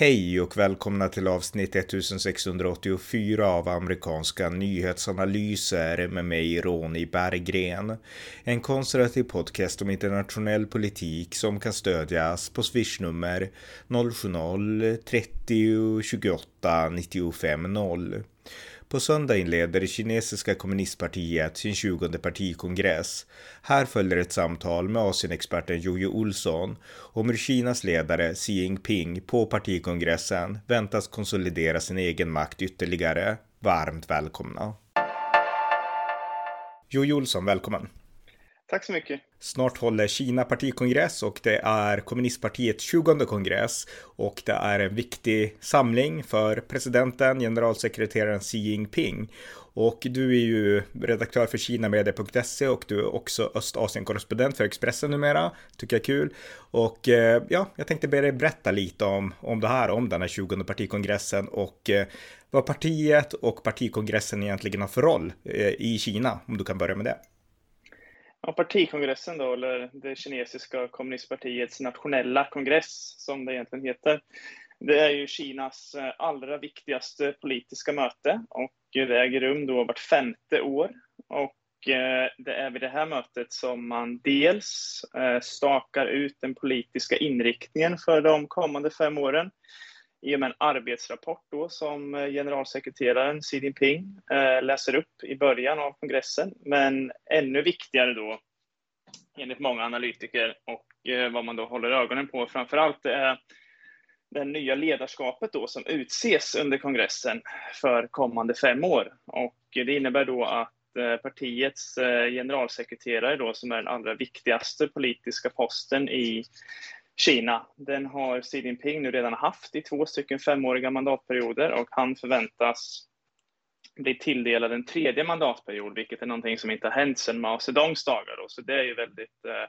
Hej och välkomna till avsnitt 1684 av amerikanska nyhetsanalyser med mig Ronny Berggren. En konservativ podcast om internationell politik som kan stödjas på swishnummer 070-30 28 95 0. På söndag inleder det kinesiska kommunistpartiet sin 20 partikongress. Här följer ett samtal med Asienexperten Jojo Olsson om hur Kinas ledare Xi Jinping på partikongressen väntas konsolidera sin egen makt ytterligare. Varmt välkomna! Jojo Olsson, välkommen! Tack så mycket. Snart håller Kina partikongress och det är kommunistpartiets 20 kongress och det är en viktig samling för presidenten, generalsekreteraren Xi Jinping. Och du är ju redaktör för kinamedia.se och du är också Östasien-korrespondent för Expressen numera. Tycker jag är kul. Och eh, ja, jag tänkte be dig berätta lite om, om det här, om den här 20 partikongressen och eh, vad partiet och partikongressen egentligen har för roll eh, i Kina, om du kan börja med det. Ja, partikongressen då, eller det kinesiska kommunistpartiets nationella kongress som det egentligen heter. Det är ju Kinas eh, allra viktigaste politiska möte och det äger rum då vart femte år. Och eh, det är vid det här mötet som man dels eh, stakar ut den politiska inriktningen för de kommande fem åren i och med en arbetsrapport då som eh, generalsekreteraren Xi Jinping eh, läser upp i början av kongressen. Men ännu viktigare då, enligt många analytiker och eh, vad man då håller ögonen på framför allt, är det nya ledarskapet då som utses under kongressen för kommande fem år. Och det innebär då att partiets generalsekreterare då, som är den allra viktigaste politiska posten i Kina. Den har Xi Jinping nu redan haft i två stycken femåriga mandatperioder och han förväntas bli tilldelad en tredje mandatperiod, vilket är någonting som inte har hänt sedan Mao Zedongs dagar. Då. Så det är ju väldigt eh,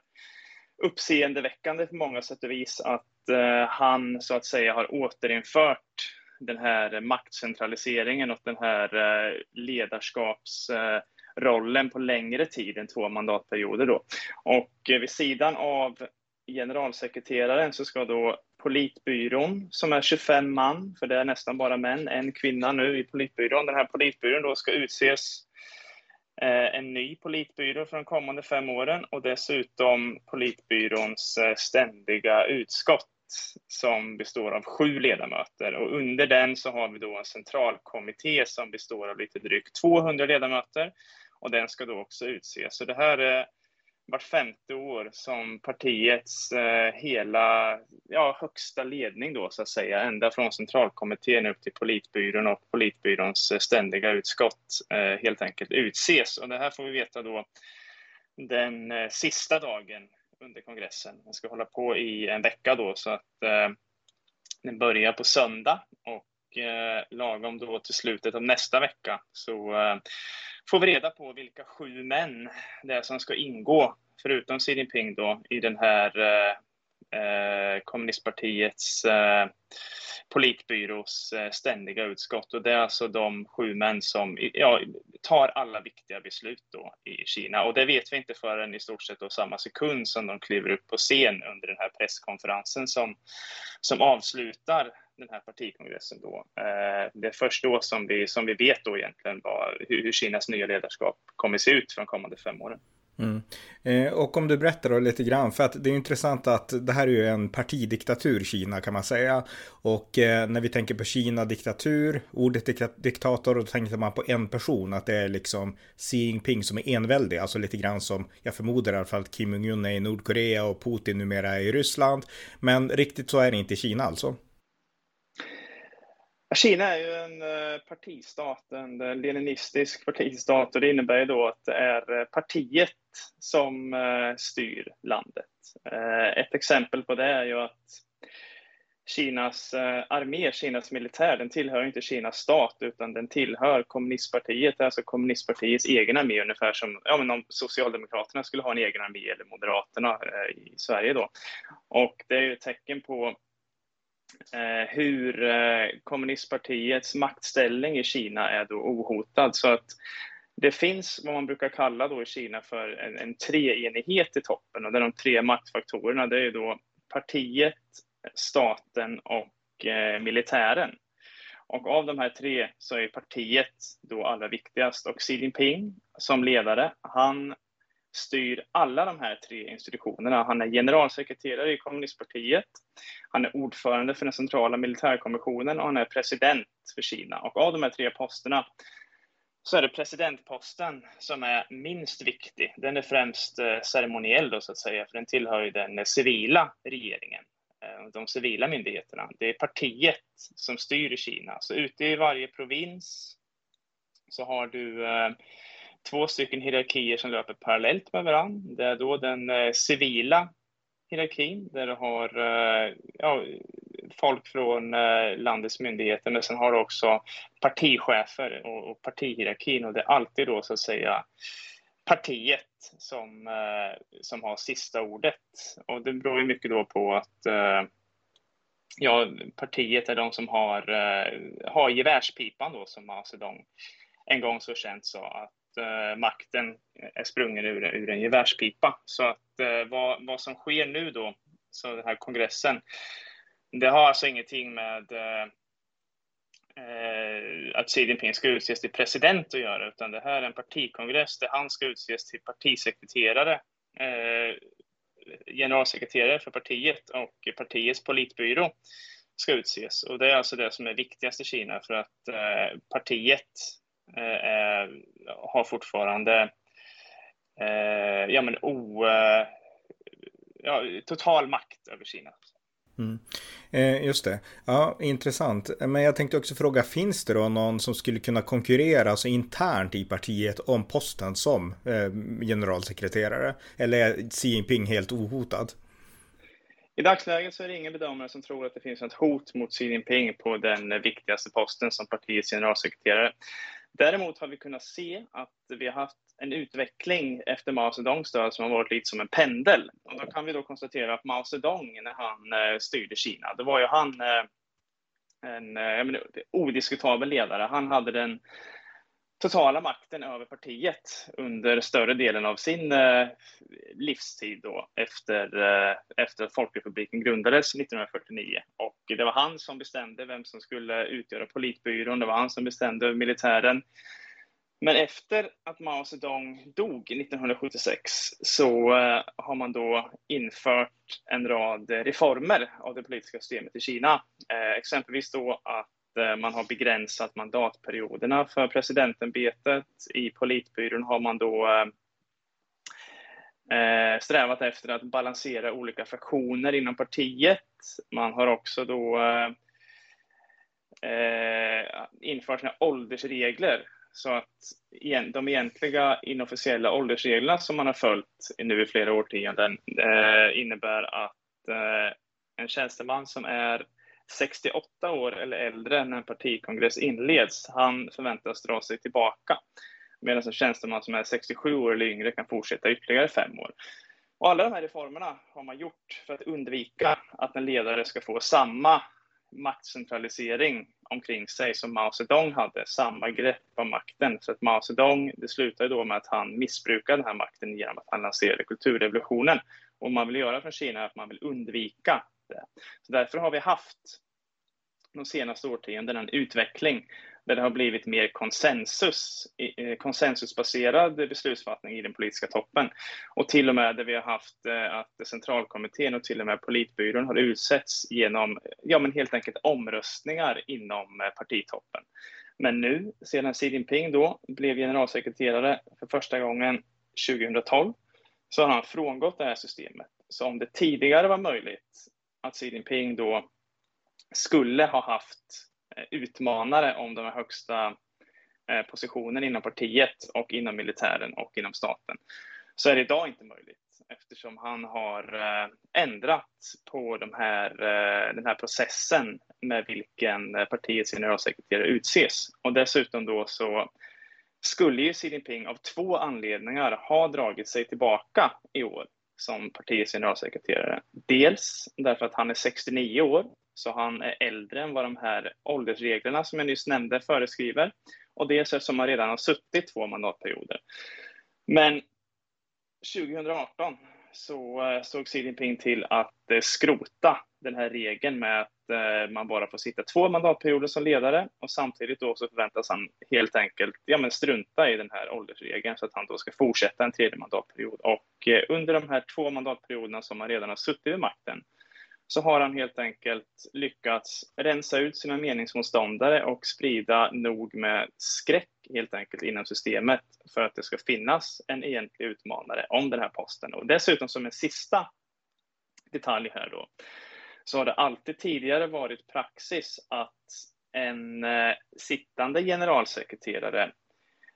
uppseendeväckande på många sätt och vis att eh, han så att säga har återinfört den här maktcentraliseringen och den här eh, ledarskapsrollen eh, på längre tid än två mandatperioder. Då. Och eh, vid sidan av generalsekreteraren så ska då politbyrån, som är 25 man, för det är nästan bara män, en kvinna nu i politbyrån. Den här politbyrån då ska utses eh, en ny politbyrå för de kommande fem åren och dessutom politbyråns eh, ständiga utskott som består av sju ledamöter och under den så har vi då en centralkommitté som består av lite drygt 200 ledamöter och den ska då också utses. Så det här är vart femte år som partiets eh, hela ja, högsta ledning då så att säga, ända från centralkommittén upp till politbyrån och politbyråns eh, ständiga utskott eh, helt enkelt utses. Och det här får vi veta då den eh, sista dagen under kongressen. Den ska hålla på i en vecka då så att eh, den börjar på söndag och eh, lagom då till slutet av nästa vecka så eh, får vi reda på vilka sju män det är som ska ingå, förutom Xi Jinping då, i den här eh, eh kommunistpartiets eh, politbyrås eh, ständiga utskott. Och det är alltså de sju män som ja, tar alla viktiga beslut då i Kina. Och det vet vi inte förrän i stort sett då samma sekund som de kliver upp på scen under den här presskonferensen som, som avslutar den här partikongressen då. Eh, det är först då som vi, som vi vet då egentligen vad, hur, hur Kinas nya ledarskap kommer se ut för de kommande fem åren. Mm. Eh, och om du berättar då lite grann, för att det är intressant att det här är ju en partidiktatur, Kina kan man säga. Och eh, när vi tänker på Kina diktatur, ordet diktator, då tänker man på en person, att det är liksom Xi Jinping som är enväldig, alltså lite grann som jag förmodar i alla fall att Kim Jong-Un är i Nordkorea och Putin numera är i Ryssland. Men riktigt så är det inte i Kina alltså. Kina är ju en eh, partistat, en eh, leninistisk partistat och det innebär ju då att det är eh, partiet som styr landet. Ett exempel på det är ju att Kinas armé, Kinas militär, den tillhör inte Kinas stat utan den tillhör kommunistpartiet, alltså kommunistpartiets egen armé, ungefär som ja, men om Socialdemokraterna skulle ha en egen armé eller Moderaterna i Sverige då. Och det är ju ett tecken på Eh, hur eh, kommunistpartiets maktställning i Kina är då ohotad. Så att det finns vad man brukar kalla då i Kina för en, en treenighet i toppen och där de tre maktfaktorerna det är då partiet, staten och och eh, militären. Och av de här tre så är partiet då allra viktigast och Xi Jinping som ledare, han styr alla de här tre institutionerna. Han är generalsekreterare i kommunistpartiet, han är ordförande för den centrala militärkommissionen och han är president för Kina. Och av de här tre posterna så är det presidentposten som är minst viktig. Den är främst eh, ceremoniell då, så att säga, för den tillhör ju den civila regeringen, eh, de civila myndigheterna. Det är partiet som styr i Kina. Så ute i varje provins så har du eh, två stycken hierarkier som löper parallellt med varandra. Det är då den eh, civila hierarkin där du har eh, ja, folk från eh, landets myndigheter, men sen har du också partichefer och, och partihierarkin och det är alltid då så att säga partiet som, eh, som har sista ordet. Och det beror ju mycket då på att eh, ja, partiet är de som har, eh, har gevärspipan då som alltså Mao Zedong en gång så känt sa att eh, makten eh, är sprungen ur, ur en gevärspipa. Så att eh, vad, vad som sker nu då, så den här kongressen, det har alltså ingenting med eh, eh, att Xi Jinping ska utses till president att göra, utan det här är en partikongress där han ska utses till partisekreterare, eh, generalsekreterare för partiet och partiets politbyrå ska utses. Och det är alltså det som är viktigast i Kina för att eh, partiet eh, har fortfarande eh, ja, men o, eh, ja, total makt över Kina. Mm. Eh, just det. Ja, intressant. Men jag tänkte också fråga, finns det då någon som skulle kunna konkurrera alltså internt i partiet om posten som eh, generalsekreterare? Eller är Xi Jinping helt ohotad? I dagsläget så är det ingen bedömare som tror att det finns ett hot mot Xi Jinping på den viktigaste posten som partiets generalsekreterare. Däremot har vi kunnat se att vi har haft en utveckling efter Mao Zedongs död som har varit lite som en pendel. Och då kan vi då konstatera att Mao Zedong, när han eh, styrde Kina, då var ju han eh, en eh, menar, odiskutabel ledare. Han hade den totala makten över partiet under större delen av sin eh, livstid då, efter, eh, efter att Folkrepubliken grundades 1949. Och det var han som bestämde vem som skulle utgöra politbyrån, det var han som bestämde över militären. Men efter att Mao Zedong dog 1976 så eh, har man då infört en rad reformer av det politiska systemet i Kina. Eh, exempelvis då att Eh, man har begränsat mandatperioderna för presidentämbetet. I politbyrån har man då eh, eh, strävat efter att balansera olika fraktioner inom partiet. Man har också då eh, eh infört sina åldersregler så att de egentliga inofficiella åldersreglerna som man har följt nu i flera årtionden eh, innebär att eh, en tjänsteman som är 68 år eller äldre när en partikongress inleds, han förväntas dra sig tillbaka. Medan en tjänsteman som är 67 år eller yngre kan fortsätta ytterligare fem år. Och alla de här reformerna har man gjort för att undvika att en ledare ska få samma maktcentralisering omkring sig som Mao Zedong hade, samma grepp om makten. Så att Mao Zedong, det slutade då med att han missbrukade den här makten genom att han lanserade kulturrevolutionen. Och vad man vill göra från Kina är att man vill undvika det. Så därför har vi haft de senaste årtiondena en utveckling där det har blivit mer konsensus, eh, konsensusbaserad beslutsfattning i den politiska toppen. Och till och med där vi har haft eh, att centralkommittén och till och med politbyrån har utsetts genom ja, men helt enkelt omröstningar inom eh, partitoppen. Men nu, sedan Xi Jinping då blev generalsekreterare för första gången 2012, så har han frångått det här systemet. Så om det tidigare var möjligt att Xi Jinping då skulle ha haft eh, utmanare om de högsta eh, positionerna positionen inom partiet och inom militären och inom staten, så är det idag inte möjligt eftersom han har eh, ändrat på de här, den här processen med vilken partiets generalsekreterare utses. Och dessutom då så skulle ju Xi Jinping av två anledningar ha dragit sig tillbaka i år som partiets generalsekreterare. Dels därför att han är 69 år, så han är äldre än vad de här åldersreglerna som jag nyss nämnde föreskriver. Och dels eftersom han redan har suttit två mandatperioder. Men 2018 så eh, såg Xi Jinping till att eh, skrota den här regeln med att eh, man bara får sitta två mandatperioder som ledare och samtidigt då så förväntas han helt enkelt ja, men strunta i den här åldersregeln så att han då ska fortsätta en tredje mandatperiod. Och under de här två mandatperioderna som han redan har suttit vid makten så har han helt enkelt lyckats rensa ut sina meningsmotståndare och sprida nog med skräck helt enkelt inom systemet för att det ska finnas en egentlig utmanare om den här posten. Och dessutom som en sista detalj här då, så har det alltid tidigare varit praxis att en eh, sittande generalsekreterare,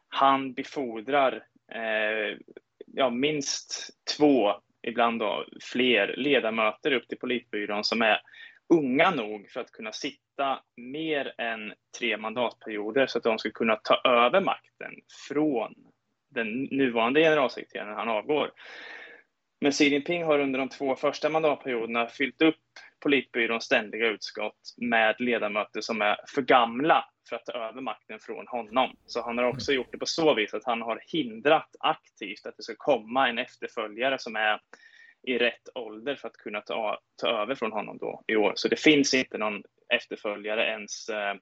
han befordrar eh, ja, minst två ibland då fler ledamöter upp till politbyrån som är unga nog för att kunna sitta mer än tre mandatperioder så att de ska kunna ta över makten från den nuvarande generalsekreteraren när han avgår. Men Xi Jinping har under de två första mandatperioderna fyllt upp politbyråns ständiga utskott med ledamöter som är för gamla för att ta över makten från honom. Så han har också gjort det på så vis att han har hindrat aktivt att det ska komma en efterföljare som är i rätt ålder för att kunna ta, ta över från honom då i år. Så det finns inte någon efterföljare ens, eh,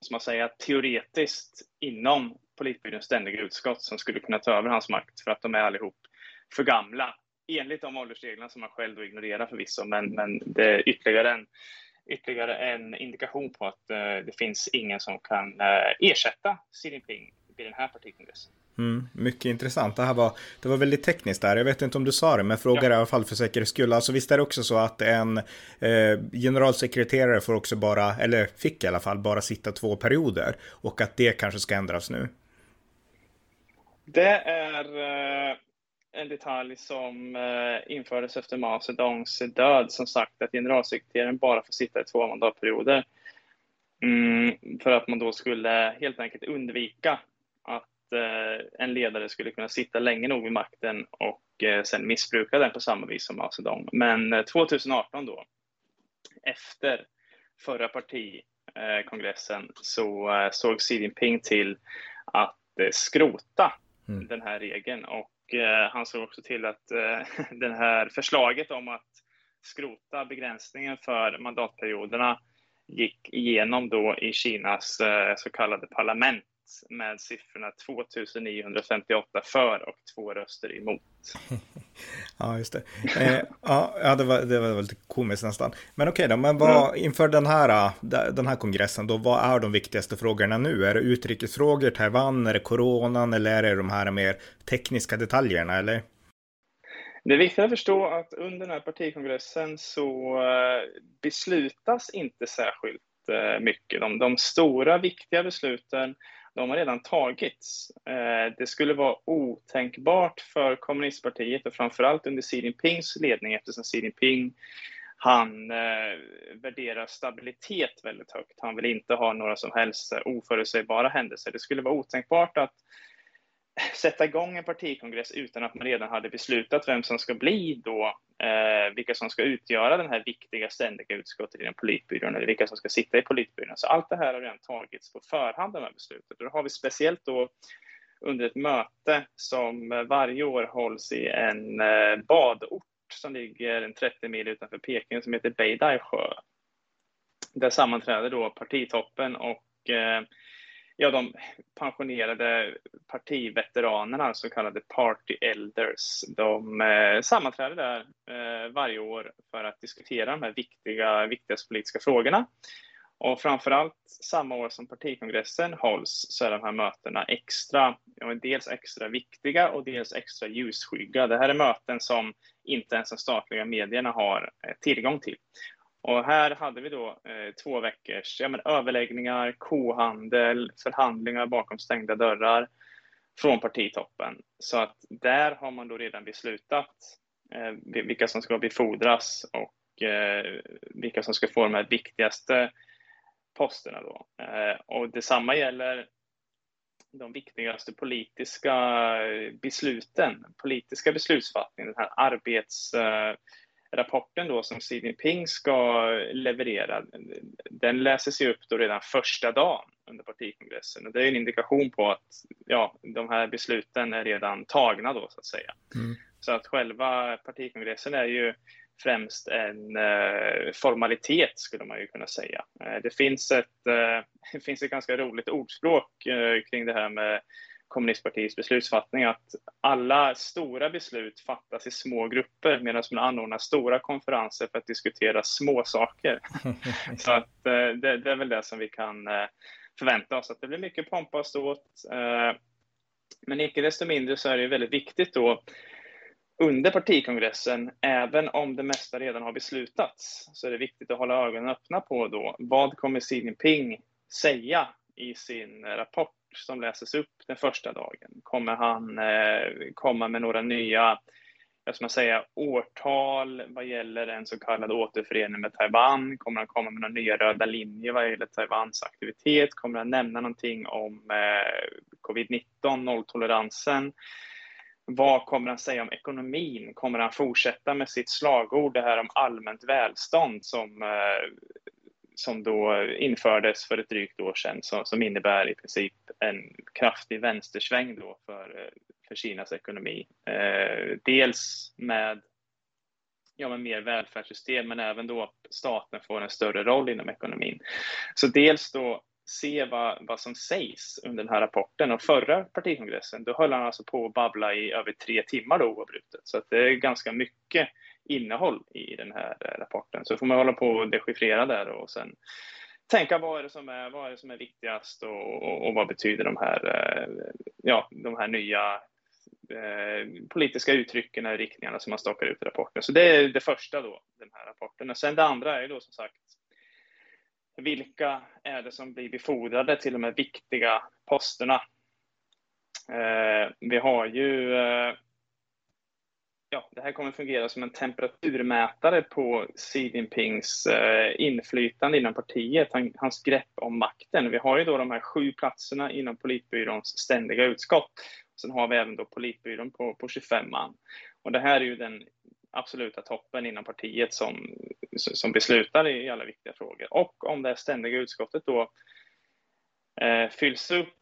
som man säger, teoretiskt inom politbyråns ständiga utskott som skulle kunna ta över hans makt för att de är allihop för gamla enligt de åldersreglerna som man själv då ignorerar förvisso, men, men det är ytterligare en, ytterligare en indikation på att uh, det finns ingen som kan uh, ersätta Xi Jinping vid den här partikongressen. Mm, mycket intressant. Det här var, det var väldigt tekniskt där. Jag vet inte om du sa det, men frågar ja. i alla fall för säkerhets skull. Alltså visst är det också så att en eh, generalsekreterare får också bara, eller fick i alla fall, bara sitta två perioder och att det kanske ska ändras nu? Det är eh, en detalj som eh, infördes efter Mao Zedongs död, som sagt att generalsekreteraren bara får sitta i två mandatperioder. Mm, för att man då skulle helt enkelt undvika att eh, en ledare skulle kunna sitta länge nog vid makten och eh, sen missbruka den på samma vis som Mao Zedong. Men 2018 då, efter förra partikongressen, så såg Xi Jinping till att skrota mm. den här regeln och Eh, Eh, han såg också till att eh, det här förslaget om att skrota begränsningen för mandatperioderna gick igenom då i Kinas eh, så kallade parlament med siffrorna 2958 för och två röster emot. ja, just det. Eh, ja, det var, det var lite komiskt nästan. Men okej då, men vad, mm. inför den här, den här kongressen då, vad är de viktigaste frågorna nu? Är det utrikesfrågor, Taiwan, är det coronan eller är det de här mer tekniska detaljerna, eller? Det är viktigt att förstå att under den här partikongressen så eh, beslutas inte särskilt eh, mycket. De, de stora viktiga besluten de har redan tagits. Eh, det skulle vara otänkbart för kommunistpartiet och framförallt under Xi Jinpings ledning eftersom Xi Jinping han eh, värderar stabilitet väldigt högt. Han vill inte ha några som helst eh, oförutsägbara händelser. Det skulle vara otänkbart att sätta igång en partikongress utan att man redan hade beslutat vem som ska bli då, eh, vilka som ska utgöra den här viktiga ständiga utskottet inom politbyrån eller vilka som ska sitta i politbyrån. Så allt det här har redan tagits på förhand, de här beslutet. Och då har vi speciellt då under ett möte som varje år hålls i en eh, badort som ligger en 30 mil utanför Peking som heter Beidai-sjö. Där sammanträder då partitoppen och eh, ja, de pensionerade partiveteranerna, så kallade party elders, de eh, sammanträder där eh, varje år för att diskutera de här viktiga, viktigaste politiska frågorna. Och framför allt samma år som partikongressen hålls så är de här mötena extra, ja, dels extra viktiga och dels extra ljusskygga. Det här är möten som inte ens de statliga medierna har eh, tillgång till. Och här hade vi då eh, två veckors ja, men, överläggningar, kohandel, förhandlingar bakom stängda dörrar från partitoppen. Så att där har man då redan beslutat eh, vilka som ska befordras och eh, vilka som ska få de här viktigaste posterna. Då. Eh, och detsamma gäller de viktigaste politiska besluten, politiska beslutsfattningen, den här arbets eh, rapporten då som Xi Jinping ska leverera, den läses ju upp då redan första dagen under partikongressen. Och det är en indikation på att ja, de här besluten är redan tagna då så att säga. Mm. Så att själva partikongressen är ju främst en eh, formalitet skulle man ju kunna säga. Eh, det finns ett, eh, det finns ett ganska roligt ordspråk eh, kring det här med kommunistpartiets beslutsfattning att alla stora beslut fattas i små grupper medan man anordnar stora konferenser för att diskutera små saker. Så att, eh, det, det, är väl det som vi kan eh, förvänta oss, att det blir mycket pompa och ståt. Men icke desto mindre så är det väldigt viktigt då under partikongressen, även om det mesta redan har beslutats, så är det viktigt att hålla ögonen öppna på då, vad kommer Xi Jinping säga i sin rapport som läses upp den första dagen? Kommer han eh, komma med några nya jag ska säga, årtal vad gäller en så kallad återförening med Taiwan? Kommer han komma med några nya röda linjer vad gäller Taiwans aktivitet? Kommer han nämna någonting om eh, covid-19, nolltoleransen? Vad kommer han säga om ekonomin? Kommer han fortsätta med sitt slagord, det här om allmänt välstånd som, eh, som då infördes för ett drygt år sedan, som, som innebär i princip en kraftig vänstersväng då för, för Kinas ekonomi. Eh, dels med ja, med mer välfärdssystem, men även då att staten får en större roll inom ekonomin. Så dels då se vad, vad som sägs under den här rapporten. Och förra partikongressen, då höll han alltså på att babbla i över tre timmar då oavbrutet. Så att det är ganska mycket innehåll i den här eh, rapporten. Så får man hålla på och dechiffrera där och sen tänka vad är det som är, vad är, det som är viktigast och, och, och vad betyder de här, eh, ja, de här nya eh, politiska uttrycken och riktningarna som man stakar ut i rapporten. Så det är det första då, den här rapporten. Och sen det andra är då som sagt vilka är det som blir befordrade till de här viktiga posterna? Eh, vi har ju eh, Ja, det här kommer fungera som en temperaturmätare på Xi Jinpings eh, inflytande inom partiet, hans grepp om makten. Vi har ju då de här sju platserna inom politbyråns ständiga utskott. Sen har vi även då politbyrån på, på 25 man. Och det här är ju den absoluta toppen inom partiet som, som beslutar i alla viktiga frågor. Och om det ständiga utskottet då eh, fylls upp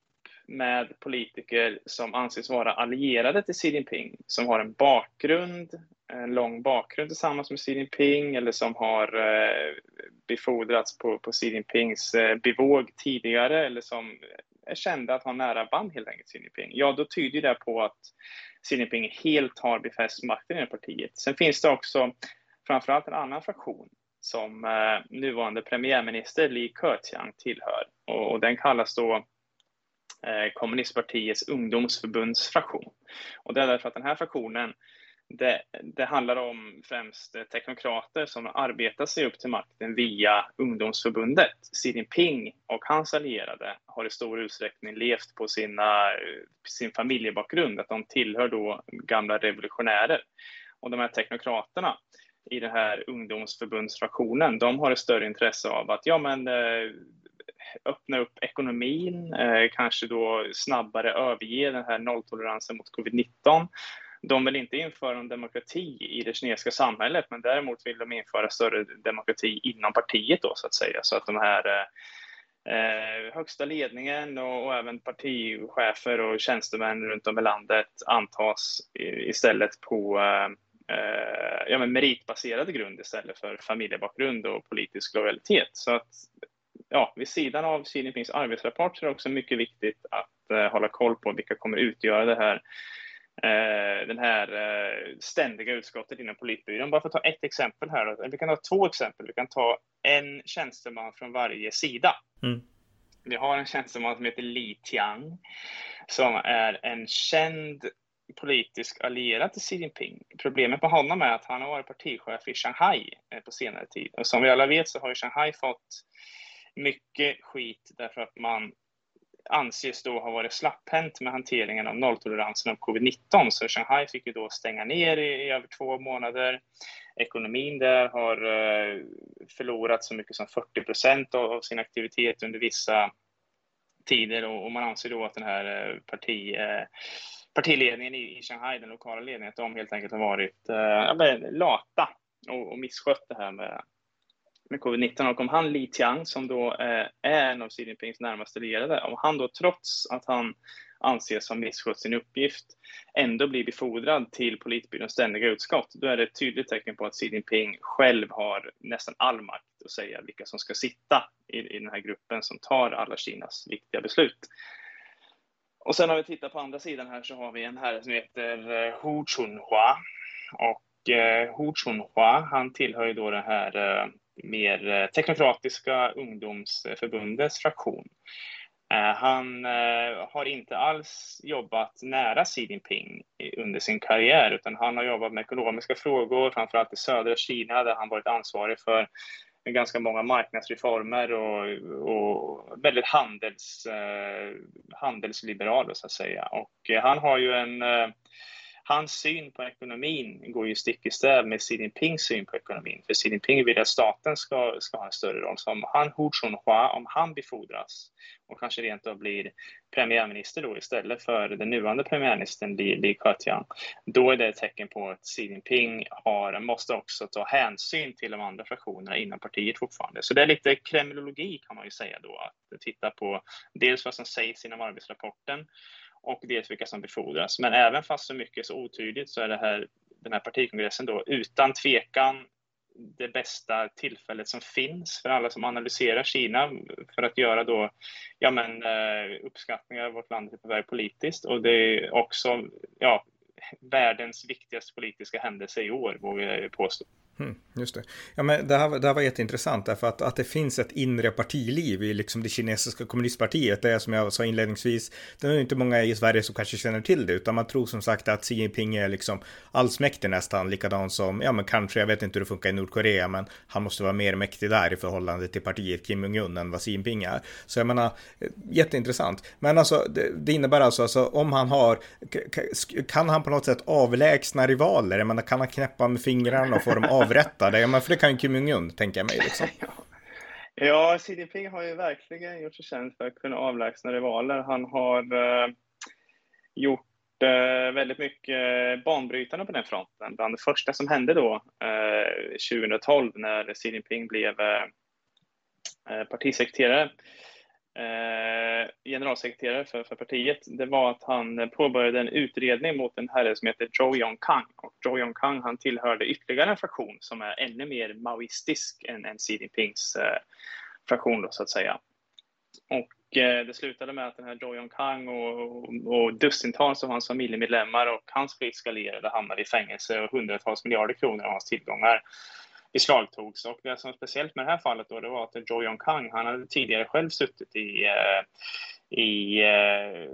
med politiker som anses vara allierade till Xi Jinping, som har en bakgrund, en lång bakgrund tillsammans med Xi Jinping eller som har eh, befordrats på, på Xi Jinpings eh, bevåg tidigare eller som är kända att ha nära band helt enkelt Xi Jinping. Ja, då tyder det på att Xi Jinping helt har befäst makten i partiet. Sen finns det också framförallt en annan fraktion som eh, nuvarande premiärminister Li Keqiang tillhör och, och den kallas då eh, kommunistpartiets ungdomsförbundsfraktion. Och det är därför att den här fraktionen det, det, handlar om främst teknokrater som arbetar sig upp till makten via ungdomsförbundet. Xi Jinping och hans allierade har i stor utsträckning levt på sina, sin familjebakgrund, att de tillhör då gamla revolutionärer. Och de här teknokraterna i den här ungdomsförbundsfraktionen, de har ett större intresse av att ja, men, eh, öppna upp ekonomin, eh, kanske då snabbare överge den här nolltoleransen mot covid-19 de vill inte införa en demokrati i det kinesiska samhället, men däremot vill de införa större demokrati inom partiet då så att säga, så att de här eh, eh högsta ledningen och, och, även partichefer och tjänstemän runt om i landet antas i, istället på eh, eh, ja, men meritbaserad grund istället för familjebakgrund och politisk lojalitet. Så att ja, vid sidan av Xi Jinpings arbetsrapport så är det också mycket viktigt att eh, hålla koll på vilka kommer utgöra det här den här eh, ständiga utskottet inom politbyrån. Bara för att ta ett exempel här. Vi kan ta två exempel. Vi kan ta en tjänsteman från varje sida. Mm. Vi har en tjänsteman som heter Li Tiang som är en känd politisk allierad till Xi Jinping. Problemet med honom är att han har varit partichef i Shanghai eh, på senare tid. Och som vi alla vet så har ju Shanghai fått mycket skit därför att man anses då ha varit slapphänt med hanteringen av nolltoleransen av covid-19. Så Shanghai fick ju då stänga ner i, i över två månader. Ekonomin där har eh, förlorat så mycket som 40 procent av, av, sin aktivitet under vissa tider och, och, man anser då att den här eh, parti, eh, partiledningen i, i, Shanghai, den lokala ledningen, att de helt enkelt har varit lata och, och misskött det här med med covid-19 och om han Li Tiang som då eh, är en av Xi Jinpings närmaste lierade, om han då trots att han anses ha misskött sin uppgift ändå blir befordrad till politbyråns ständiga utskott, då är det ett tydligt tecken på att Xi Jinping själv har nästan all makt att säga vilka som ska sitta i, i den här gruppen som tar alla Kinas viktiga beslut. Och sen har vi tittat på andra sidan här så har vi en herre som heter eh, Hu Chunhua. Och eh, Hu Chunhua, han tillhör ju då det här eh, mer eh, teknokratiska ungdomsförbundets fraktion. Eh, han eh, har inte alls jobbat nära Xi Jinping under sin karriär, utan han har jobbat med ekonomiska frågor, framförallt i södra Kina, där han varit ansvarig för ganska många marknadsreformer och, och väldigt handels, handelsliberal, så att säga. Och han har ju en hans syn på ekonomin går ju stick i stäv med Xi Jinpings syn på ekonomin. För Xi Jinping vill att staten ska, ska ha en större roll. Så om han, Hu Chunhua, om han befordras och kanske rent av blir premiärminister då istället för den nuvarande premiärministern Li, Li Keqiang, då är det ett tecken på att Xi Jinping har, måste också ta hänsyn till de andra fraktionerna inom partiet fortfarande. Så det är lite kremlologi kan man ju säga då, att titta på dels vad som sägs inom arbetsrapporten och dels vilka som befordras. Men även fast så mycket är så otydligt så är det här, den här partikongressen då utan tvekan det bästa tillfället som finns för alla som analyserar Kina för att göra då, ja men, eh, uppskattningar av vårt land är på väg politiskt och det är också ja, världens viktigaste politiska händelse i år, vågar jag påstå. Mm, just det. Ja, men det, här, det här var jätteintressant därför att, att det finns ett inre partiliv i liksom det kinesiska kommunistpartiet. Det är som jag sa inledningsvis, det är inte många i Sverige som kanske känner till det, utan man tror som sagt att Xi Jinping är liksom allsmäktig nästan, likadan som, ja men kanske, jag vet inte hur det funkar i Nordkorea, men han måste vara mer mäktig där i förhållande till partiet Kim Jong-Un än vad Xi Jinping är. Så jag menar, eh, jätteintressant. Men alltså, det, det innebär alltså, alltså om han har, kan han på något sätt avlägsna rivaler? Jag menar, kan han knäppa med fingrarna och få dem av avrättade. Ja, men för det kan ju Kim Jong-Un, tänka mig. Liksom. ja, Xi Jinping har ju verkligen gjort sig känd för att kunna avlägsna rivaler. Han har eh, gjort eh, väldigt mycket banbrytande på den fronten. Bland det första som hände då, eh, 2012, när Xi Jinping blev eh, eh, partisekreterare, eh, Eh, generalsekreterare för, för partiet, det var att han påbörjade en utredning mot en herre som heter Zhou Yongkang. Och Zhou Yongkang han tillhörde ytterligare en fraktion som är ännu mer maoistisk än, än Xi Jinpings eh, fraktion då, så att säga. Och eh, det slutade med att den här Zhou Yongkang och, och, och dussintals av hans familjemedlemmar och hans politiska allierade hamnade i fängelse och hundratals miljarder kronor av hans tillgångar beslagtogs. Och det som var speciellt med det här fallet då, det var att Jo Yong Kang, han hade tidigare själv suttit i, eh, i eh,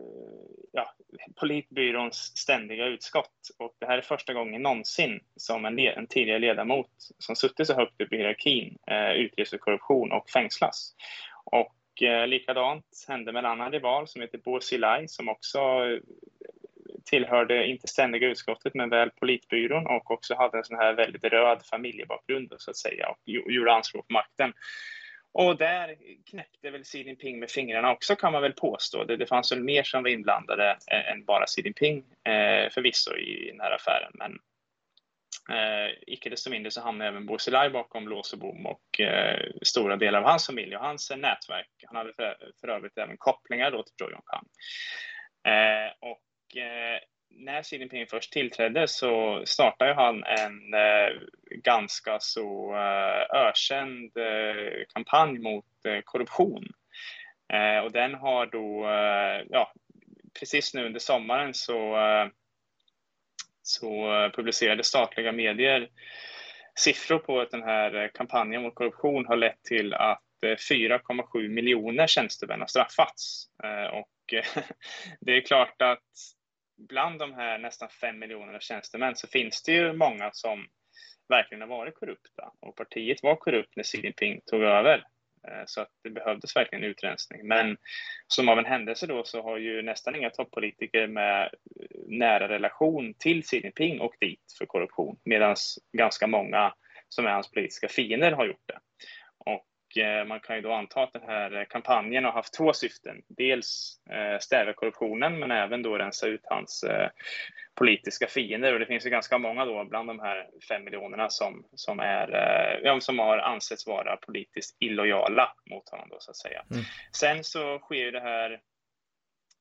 ja, politbyråns ständiga utskott. Och det här är första gången någonsin som en, en tidigare ledamot som suttit så högt upp i hierarkin eh, utreds för korruption och fängslas. Och eh, likadant hände med en annan rival som heter Bo Xilai som också tillhörde inte ständiga utskottet men väl politbyrån och också hade en sån här väldigt röd familjebakgrund så att säga och gjorde anspråk på makten. Och där knäckte väl Xi Jinping med fingrarna också kan man väl påstå. Det, det fanns väl mer som var inblandade än bara Xi Jinping eh, förvisso i, i den här affären. Men eh, icke desto mindre så hamnade även Bo Xilai bakom lås och bom och eh, stora delar av hans familj och hans eh, nätverk. Han hade för, för övrigt även kopplingar då till Zhou Yongkang. Eh, och Eh, när Xi Jinping först tillträdde så startade han en eh, ganska så eh, ökänd kampanj mot korruption. Och den har då, ja, precis nu under sommaren så, så publicerade statliga medier siffror på att den här kampanjen mot korruption har lett till att 4,7 miljoner tjänstemän har straffats. Och det är klart att bland de här nästan fem miljonerna tjänstemän så finns det ju många som verkligen har varit korrupta och partiet var korrupt när Xi Jinping tog över. Eh, så att det behövdes verkligen utrensning. Men som av en händelse då så har ju nästan inga toppolitiker med eh, nära relation till Xi Jinping åkt dit för korruption medan ganska många som är hans politiska fiender har gjort det. Eh, man kan ju då anta att den här kampanjen har haft två syften. Dels eh, stävja korruptionen men även då rensa ut hans eh, politiska fiender. Och det finns ju ganska många då bland de här fem miljonerna som, som, är, som har ansetts vara politiskt illojala mot honom då så att säga. Mm. Sen så sker ju det här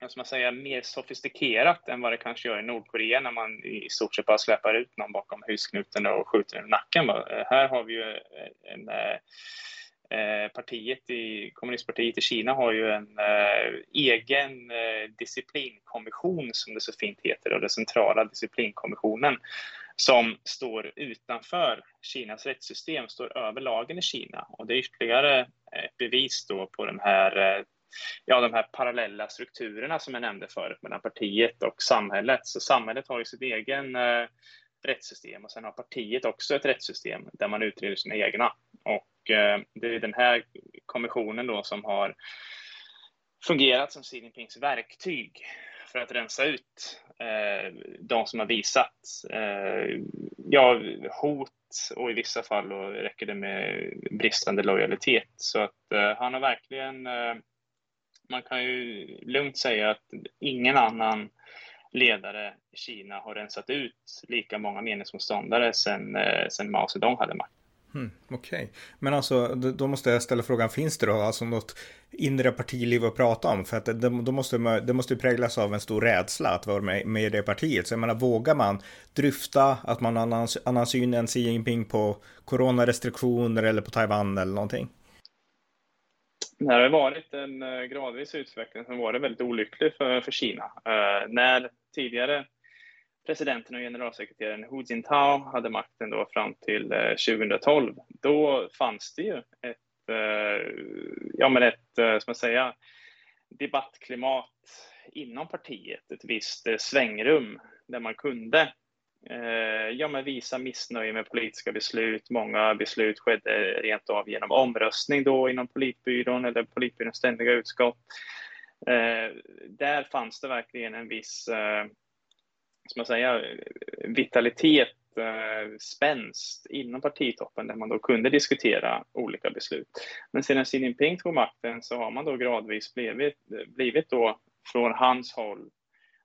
ska man säga, mer sofistikerat än vad det kanske gör i Nordkorea när man i stort sett bara släpar ut någon bakom husknuten och skjuter i nacken. Här har vi ju en, eh, Eh, partiet i, kommunistpartiet i Kina har ju en eh, egen eh, disciplinkommission som det så fint heter, och den centrala disciplinkommissionen som står utanför Kinas rättssystem, står över lagen i Kina. Och det är ytterligare ett bevis då på den här eh, ja, de här parallella strukturerna som jag nämnde förut mellan partiet och samhället. Så samhället har ju sitt egen eh, rättssystem och sen har partiet också ett rättssystem där man utreder sina egna. Och Eh, det är den här kommissionen då som har fungerat som Xi Jinpings verktyg för att rensa ut eh, de som har visat eh, ja, hot och i vissa fall då räcker det med bristande lojalitet. Så att eh, han har verkligen eh, man kan ju lugnt säga att ingen annan ledare i Kina har rensat ut lika många meningsmotståndare sedan, eh, sedan Mao Zedong hade makt. Mm, Okej, okay. men alltså då måste jag ställa frågan, finns det då alltså något inre partiliv att prata om? För att det, då måste, det måste ju präglas av en stor rädsla att vara med, med i det partiet. Så jag menar, vågar man dryfta att man har annan, annan syn än Xi Jinping på coronarestriktioner eller på Taiwan eller någonting? Det har varit en eh, gradvis utveckling som varit väldigt olycklig för, för Kina. Uh, när tidigare presidenten och generalsekreteraren Hu Jintao hade makten då fram till eh, 2012, då fanns det ju ett, eh, ja men ett, eh, ska man säga, debattklimat inom partiet, ett visst svängrum där man kunde ja, men visa missnöje med politiska beslut. Många beslut skedde rent av genom omröstning då inom politbyrån eller politbyråns ständiga utskott. Där fanns det verkligen en viss, ska man säga, vitalitet, eh, spänst inom partitoppen där man då kunde diskutera olika beslut. Men sedan Xi Jinping tog makten så har man då gradvis blivit, blivit då från hans håll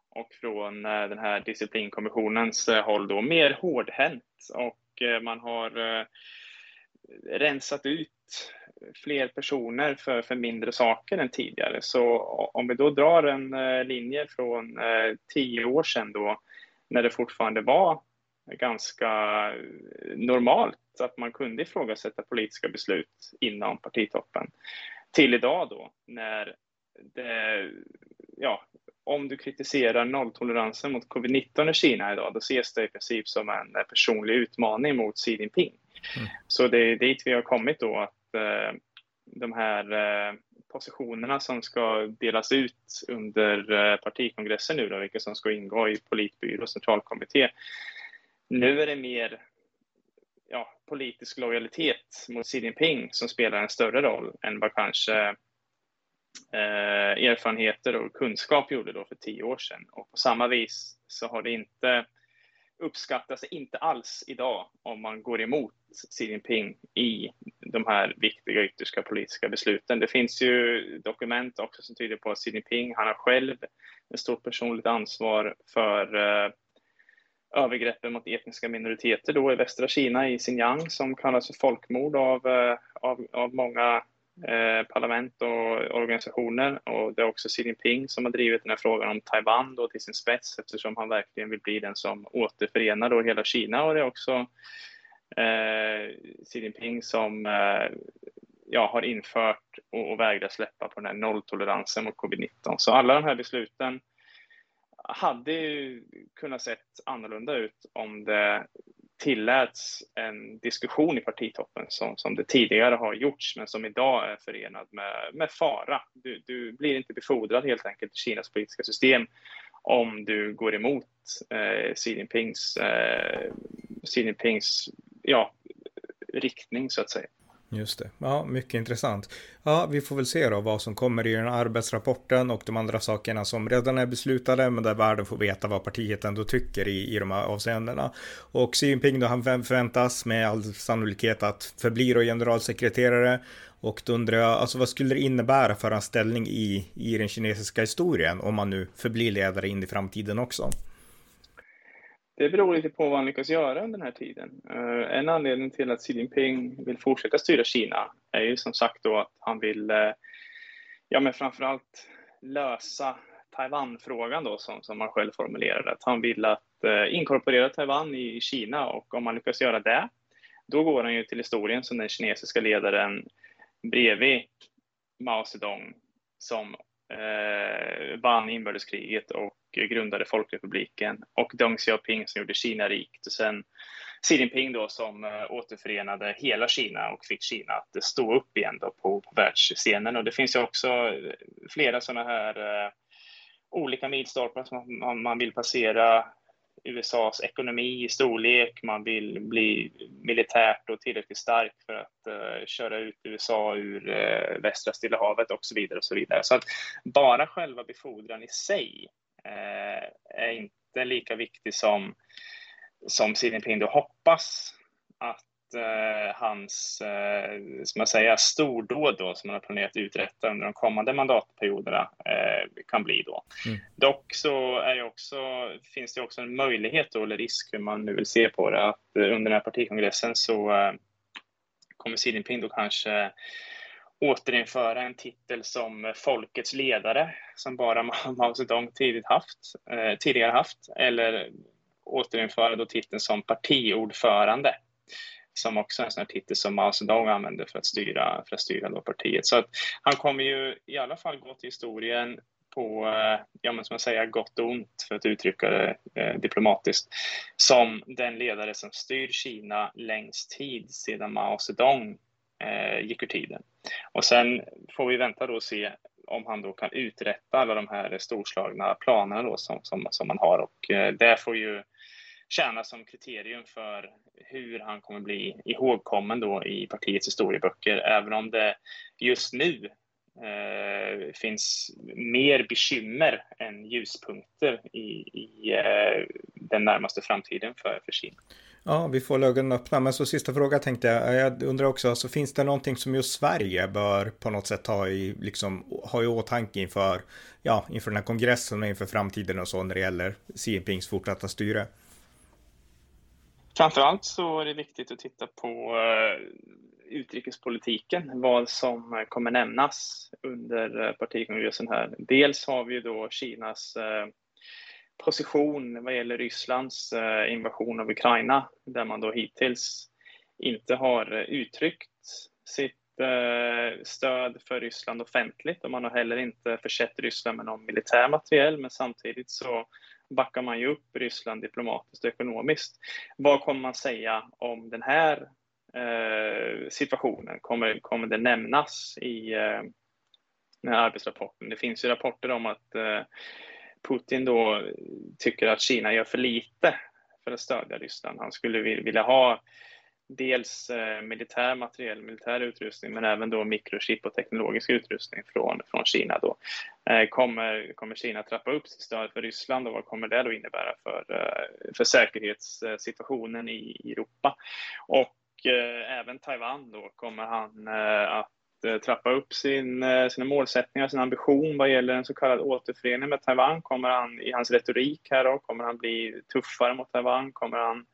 och från eh, den här disciplinkommissionens eh, håll då mer hårdhänt och man har rensat ut fler personer för, för mindre saker än tidigare. Så om vi då drar en linje från tio år sedan då, när det fortfarande var ganska normalt att man kunde ifrågasätta politiska beslut inom partitoppen, till idag då, när det, ja, om du kritiserar nolltoleransen mot covid-19 i Kina idag, då ses det i princip som en personlig utmaning mot Xi Jinping. Mm. Så det är dit vi har kommit då, att eh, de här eh, positionerna som ska delas ut under eh, partikongressen nu då, vilka som ska ingå i politbyrå och centralkommitté. Nu är det mer ja, politisk lojalitet mot Xi Jinping som spelar en större roll än vad kanske eh, erfarenheter och kunskap gjorde då för tio år sedan. Och på samma vis så har det inte uppskattas inte alls idag om man går emot Xi Jinping i de här viktiga yttersta politiska besluten. Det finns ju dokument också som tyder på att Xi Jinping, han har själv ett stort personligt ansvar för eh, övergreppen mot etniska minoriteter då i västra Kina i Xinjiang som kallas för folkmord av, eh, av, av många Eh, parlament och organisationer. Och det är också Xi Jinping som har drivit den här frågan om Taiwan då till sin spets eftersom han verkligen vill bli den som återförenar då hela Kina. Och det är också eh, Xi Jinping som eh, ja, har infört och, och vägrar släppa på den här nolltoleransen mot covid-19. Så alla de här besluten hade ju kunnat sett annorlunda ut om det tilläts en diskussion i partitoppen som, som det tidigare har gjorts, men som idag är förenad med, med fara. Du, du blir inte befordrad helt enkelt i Kinas politiska system om du går emot eh, Xi Jinpings, eh, Xi Jinpings ja, riktning, så att säga. Just det. Ja, mycket intressant. Ja, vi får väl se då vad som kommer i den arbetsrapporten och de andra sakerna som redan är beslutade, men där världen får veta vad partiet ändå tycker i, i de här avseendena. Och Xi Jinping då, han förväntas med all sannolikhet att förbli då generalsekreterare. Och då undrar jag, alltså vad skulle det innebära för hans ställning i, i den kinesiska historien om han nu förblir ledare in i framtiden också? Det beror lite på vad han lyckas göra under den här tiden. Eh, en anledning till att Xi Jinping vill fortsätta styra Kina är ju som sagt då att han vill, eh, ja men framförallt lösa Taiwan-frågan då som, som han själv formulerade, att han vill att eh, inkorporera Taiwan i Kina och om han lyckas göra det, då går han ju till historien som den kinesiska ledaren bredvid Mao Zedong som eh, vann inbördeskriget och grundade Folkrepubliken och Deng Xiaoping som gjorde Kina rikt och sen Xi Jinping då som eh, återförenade hela Kina och fick Kina att stå upp igen då på, på världsscenen. Och det finns ju också eh, flera sådana här eh, olika milstolpar som man, man vill passera. USAs ekonomi i storlek, man vill bli militärt och tillräckligt stark för att uh, köra ut USA ur uh, västra Stilla havet och så vidare. och Så vidare. Så att bara själva befordran i sig uh, är inte lika viktig som som Xi Jinping då hoppas att eh, hans, eh, som jag säger, stordåd då, som han har planerat uträtta under de kommande mandatperioderna eh, kan bli då. Mm. Dock så är det också, finns det också en möjlighet då, eller risk hur man nu vill se på det, att under den här partikongressen så eh, kommer Xi Jinping då kanske återinföra en titel som folkets ledare som bara Mao Zedong tidigt haft, eh, tidigare haft eller återinföra då titeln som partiordförande som också är en sån här titel som Mao Zedong använde för att styra, för att styra då partiet. Så att han kommer ju i alla fall gå till historien på, eh, ja men som jag säger, gott och ont för att uttrycka det eh, diplomatiskt, som den ledare som styr Kina längst tid sedan Mao Zedong eh, gick ur tiden. Och sen får vi vänta då och se om han då kan uträtta alla de här storslagna planerna då som, som, som man har och eh, där får ju tjäna som kriterium för hur han kommer bli ihågkommen då i partiets historieböcker, även om det just nu eh, finns mer bekymmer än ljuspunkter i, i eh, den närmaste framtiden för, för Kina. Ja, vi får ögonen öppna. Men så sista fråga tänkte jag. Eh, jag undrar också, alltså, finns det någonting som just Sverige bör på något sätt ha i, liksom, ha i åtanke inför, ja, inför den här kongressen och inför framtiden och så när det gäller Xi Jinpings fortsatta styre? Framförallt så är det viktigt att titta på eh, utrikespolitiken, vad som kommer nämnas under eh, partikongressen här. Dels har vi då Kinas eh, position vad gäller Rysslands invasion av Ukraina, där man då hittills inte har uttryckt sitt stöd för Ryssland offentligt och man har heller inte försett Ryssland med någon militär materiel, men samtidigt så backar man ju upp Ryssland diplomatiskt och ekonomiskt. Vad kommer man säga om den här eh, situationen? Kommer, kommer det nämnas i eh, den här arbetsrapporten? Det finns ju rapporter om att eh, Putin då tycker att Kina gör för lite för att stödja Ryssland. Han skulle vilja ha dels eh, militär materiell, militär utrustning, men även då mikrochip och teknologisk utrustning från, från Kina. Då. Eh, kommer, kommer Kina trappa upp sitt stöd för Ryssland och vad kommer det då innebära för, eh, för säkerhetssituationen i Europa? Och även Taiwan då, kommer han att trappa upp sin, sina målsättningar, sin ambition vad gäller en så kallad återförening med Taiwan? Kommer han i hans retorik här då, kommer han bli tuffare mot Taiwan? Kommer han Eh,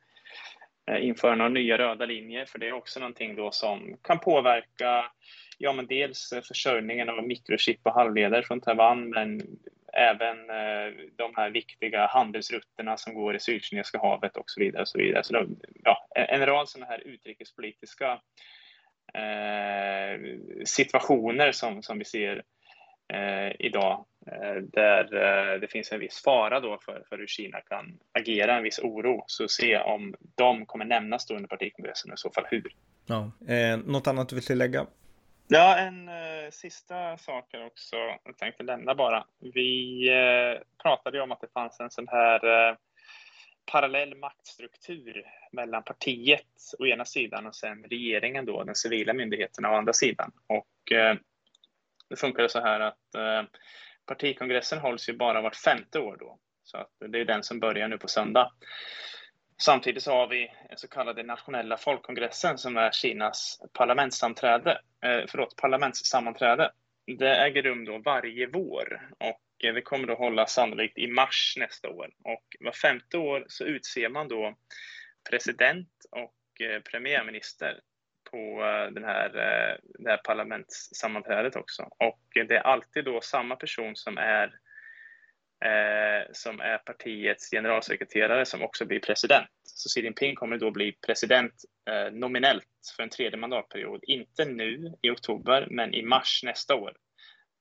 Eh, införa några nya röda linjer, för det är också någonting då som kan påverka ja, men dels eh, försörjningen av mikrochip och halvledare från Taiwan, men även eh, de här viktiga handelsrutterna som går i Sydkinesiska havet och så vidare. Och så vidare. Så de, ja, en rad sådana här utrikespolitiska eh, situationer som, som vi ser eh, idag där eh, det finns en viss fara då för, för hur Kina kan agera, en viss oro. Så se om de kommer nämnas då under partikongressen och i så fall hur. Ja. Eh, något annat du vill tillägga? Ja, en eh, sista sak här också. Jag tänkte lämna bara. Vi eh, pratade ju om att det fanns en sån här eh, parallell maktstruktur mellan partiet å ena sidan och sen regeringen då, den civila myndigheten å andra sidan. Och eh, det funkar så här att partikongressen hålls ju bara vart femte år då, så att det är den som börjar nu på söndag. Samtidigt så har vi den så kallade nationella folkkongressen som är Kinas parlamentssammanträde. eh, förlåt, parlamentssammanträde. Det äger rum då varje vår och eh, det kommer då hållas sannolikt i mars nästa år. Och var femte år så utser man då president och eh, premiärminister på eh, den här, eh, det här parlamentssammanträdet också. Och det är alltid då samma person som är eh, som är partiets generalsekreterare som också blir president. Så Xi Jinping kommer då bli president eh, nominellt för en tredje mandatperiod. Inte nu i oktober, men i mars nästa år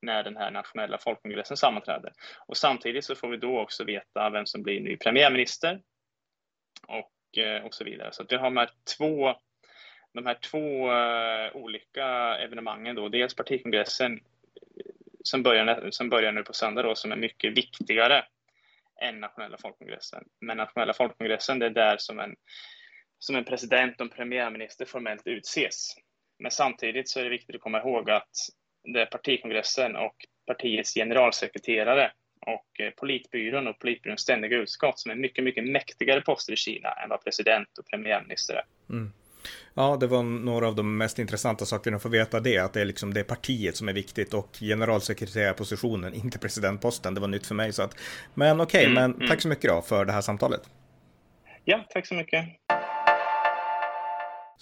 när den här nationella folkkongressen sammanträder. Och samtidigt så får vi då också veta vem som blir ny premiärminister och, eh, och så vidare. Så det har med två, de här två uh, olika evenemangen då, dels partikongressen eh, som börjar, som börjar nu på söndag då, som är mycket viktigare än nationella folkkongressen. Men nationella folkkongressen, det är där som en, som en president och en premiärminister formellt utses. Men samtidigt så är det viktigt att komma ihåg att det är partikongressen och partiets generalsekreterare och eh, politbyrån och politbyråns ständiga utskott som är mycket, mycket mäktigare poster i Kina än vad president och premiärminister är. Mm. Ja, det var några av de mest intressanta sakerna att få veta det, att det är liksom det partiet som är viktigt och generalsekreterarpositionen, inte presidentposten. Det var nytt för mig så att, men okej, okay, mm, men mm. tack så mycket då för det här samtalet. Ja, tack så mycket.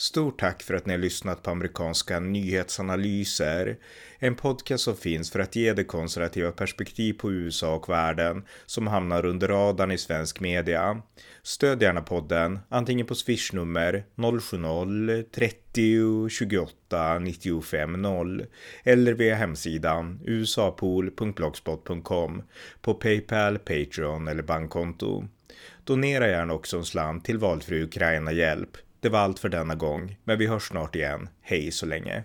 Stort tack för att ni har lyssnat på amerikanska nyhetsanalyser. En podcast som finns för att ge det konservativa perspektiv på USA och världen som hamnar under radarn i svensk media. Stöd gärna podden, antingen på swishnummer 070-30 28 95 0 eller via hemsidan usapool.blogspot.com på Paypal, Patreon eller bankkonto. Donera gärna också en slant till valfri Ukraina-hjälp det var allt för denna gång, men vi hörs snart igen. Hej så länge.